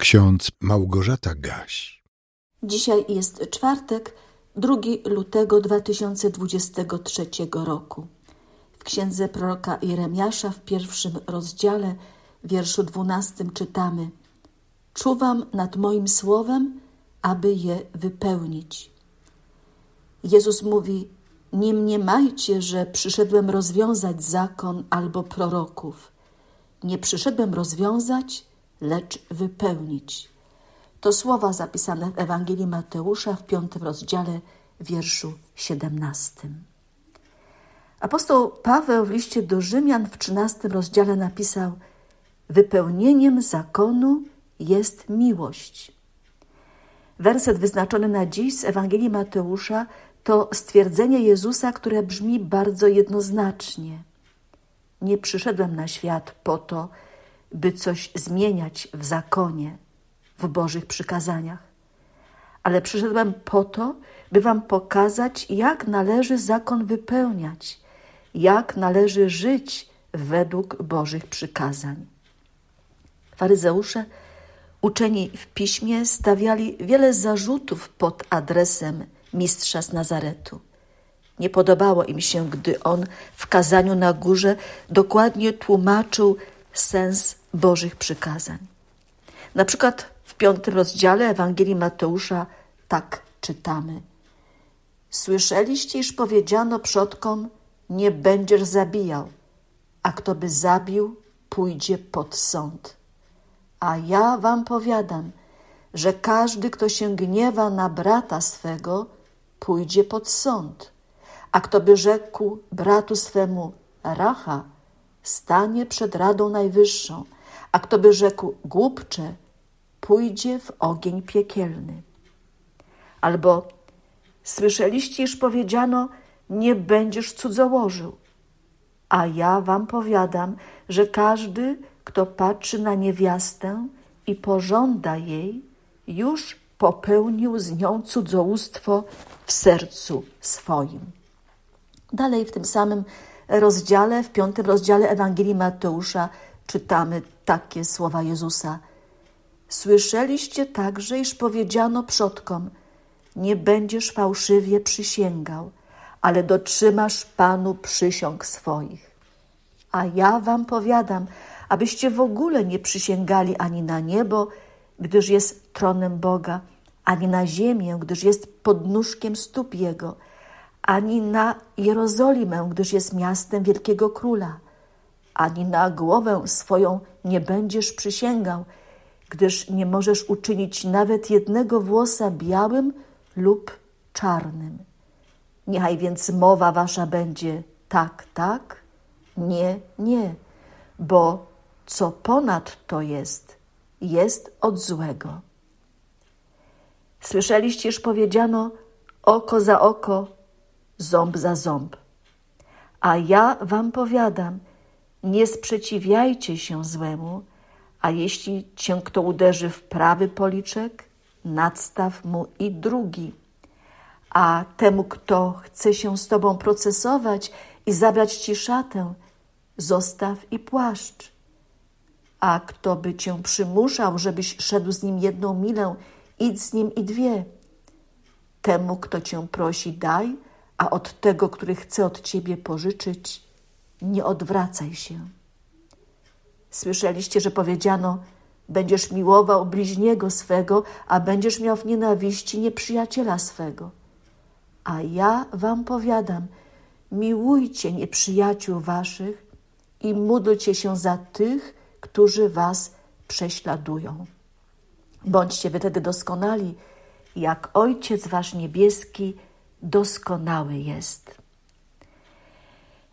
Ksiądz Małgorzata Gaś. Dzisiaj jest czwartek, 2 lutego 2023 roku. W księdze proroka Jeremiasza w pierwszym rozdziale, wierszu 12 czytamy: Czuwam nad moim słowem, aby je wypełnić. Jezus mówi: Nie mniemajcie, że przyszedłem rozwiązać zakon albo proroków. Nie przyszedłem rozwiązać, lecz wypełnić. To słowa zapisane w Ewangelii Mateusza w piątym rozdziale, wierszu siedemnastym. Apostoł Paweł w liście do Rzymian w trzynastym rozdziale napisał: Wypełnieniem zakonu jest miłość. Werset wyznaczony na dziś z Ewangelii Mateusza to stwierdzenie Jezusa, które brzmi bardzo jednoznacznie. Nie przyszedłem na świat po to, by coś zmieniać w zakonie, w Bożych przykazaniach. Ale przyszedłem po to, by Wam pokazać, jak należy zakon wypełniać, jak należy żyć według Bożych przykazań. Faryzeusze, uczeni w piśmie, stawiali wiele zarzutów pod adresem mistrza z Nazaretu. Nie podobało im się, gdy on w kazaniu na górze dokładnie tłumaczył sens Bożych przykazań. Na przykład w piątym rozdziale Ewangelii Mateusza tak czytamy. Słyszeliście, iż powiedziano przodkom, nie będziesz zabijał, a kto by zabił, pójdzie pod sąd. A ja wam powiadam, że każdy, kto się gniewa na brata swego, pójdzie pod sąd. A kto by rzekł bratu swemu racha, stanie przed Radą Najwyższą, a kto by rzekł głupcze, pójdzie w ogień piekielny. Albo słyszeliście, iż powiedziano, nie będziesz cudzołożył. A ja wam powiadam, że każdy, kto patrzy na niewiastę i pożąda jej, już popełnił z nią cudzołóstwo w sercu swoim. Dalej w tym samym rozdziale, w piątym rozdziale Ewangelii Mateusza czytamy takie słowa Jezusa. Słyszeliście także, iż powiedziano przodkom, nie będziesz fałszywie przysięgał, ale dotrzymasz Panu przysiąg swoich. A ja wam powiadam, abyście w ogóle nie przysięgali ani na niebo, gdyż jest tronem Boga, ani na ziemię, gdyż jest podnóżkiem stóp Jego, ani na Jerozolimę, gdyż jest miastem wielkiego króla, ani na głowę swoją nie będziesz przysięgał, gdyż nie możesz uczynić nawet jednego włosa białym lub czarnym. Niechaj więc mowa wasza będzie tak, tak, nie, nie, bo co ponad to jest, jest od złego. Słyszeliście, już powiedziano oko za oko, ząb za ząb. A ja wam powiadam, nie sprzeciwiajcie się złemu, a jeśli cię kto uderzy w prawy policzek, nadstaw mu i drugi. A temu, kto chce się z tobą procesować i zabrać ci szatę, zostaw i płaszcz. A kto by cię przymuszał, żebyś szedł z nim jedną milę, idź z nim i dwie. Temu, kto cię prosi, daj, a od tego, który chce od ciebie pożyczyć, nie odwracaj się. Słyszeliście, że powiedziano: Będziesz miłował bliźniego swego, a będziesz miał w nienawiści nieprzyjaciela swego. A ja wam powiadam: miłujcie nieprzyjaciół waszych i módlcie się za tych, którzy was prześladują. Bądźcie wy wtedy doskonali, jak Ojciec wasz niebieski doskonały jest.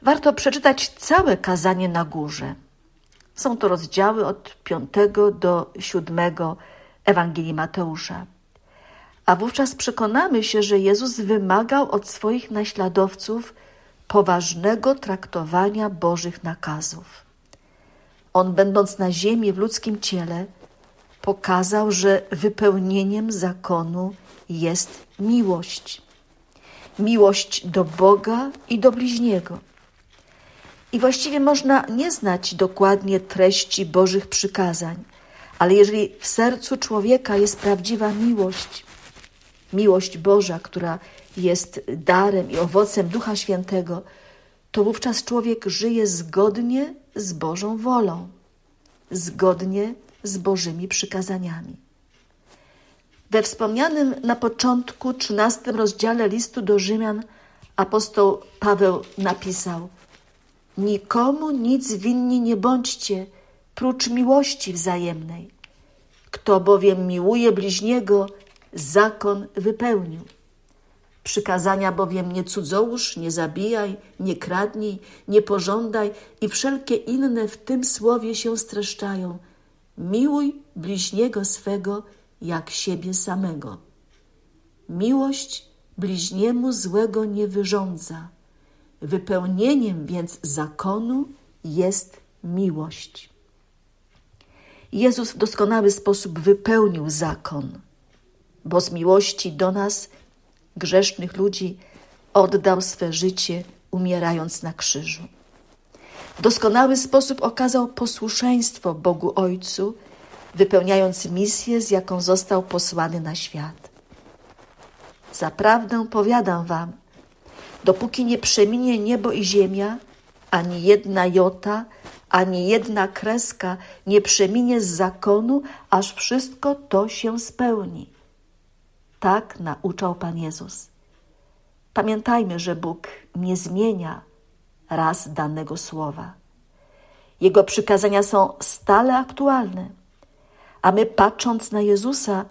Warto przeczytać całe kazanie na górze. Są to rozdziały od 5 do 7 Ewangelii Mateusza. A wówczas przekonamy się, że Jezus wymagał od swoich naśladowców poważnego traktowania Bożych nakazów. On, będąc na ziemi w ludzkim ciele, pokazał, że wypełnieniem zakonu jest miłość miłość do Boga i do bliźniego. I właściwie można nie znać dokładnie treści Bożych przykazań, Ale jeżeli w sercu człowieka jest prawdziwa miłość, miłość Boża, która jest darem i owocem Ducha Świętego, to wówczas człowiek żyje zgodnie z Bożą wolą, zgodnie z Bożymi przykazaniami. We wspomnianym na początku trzynastym rozdziale listu do Rzymian apostoł Paweł napisał: Nikomu nic winni nie bądźcie, prócz miłości wzajemnej. Kto bowiem miłuje bliźniego, zakon wypełnił. Przykazania bowiem nie cudzołóż, nie zabijaj, nie kradnij, nie pożądaj i wszelkie inne w tym słowie się streszczają. Miłuj bliźniego swego jak siebie samego. Miłość bliźniemu złego nie wyrządza. Wypełnieniem więc zakonu jest miłość. Jezus w doskonały sposób wypełnił zakon, bo z miłości do nas, grzesznych ludzi, oddał swe życie, umierając na krzyżu. W doskonały sposób okazał posłuszeństwo Bogu Ojcu, wypełniając misję, z jaką został posłany na świat. Zaprawdę powiadam wam, dopóki nie przeminie niebo i ziemia, ani jedna jota, ani jedna kreska nie przeminie z zakonu, aż wszystko to się spełni. Tak nauczał Pan Jezus. Pamiętajmy, że Bóg nie zmienia raz danego słowa. Jego przykazania są stale aktualne, a my patrząc na Jezusa,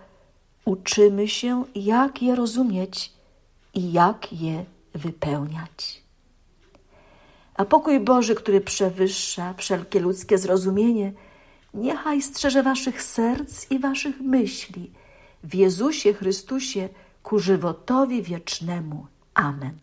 uczymy się, jak je rozumieć i jak je wypełniać. A pokój Boży, który przewyższa wszelkie ludzkie zrozumienie, niechaj strzeże waszych serc i waszych myśli w Jezusie Chrystusie ku żywotowi wiecznemu. Amen.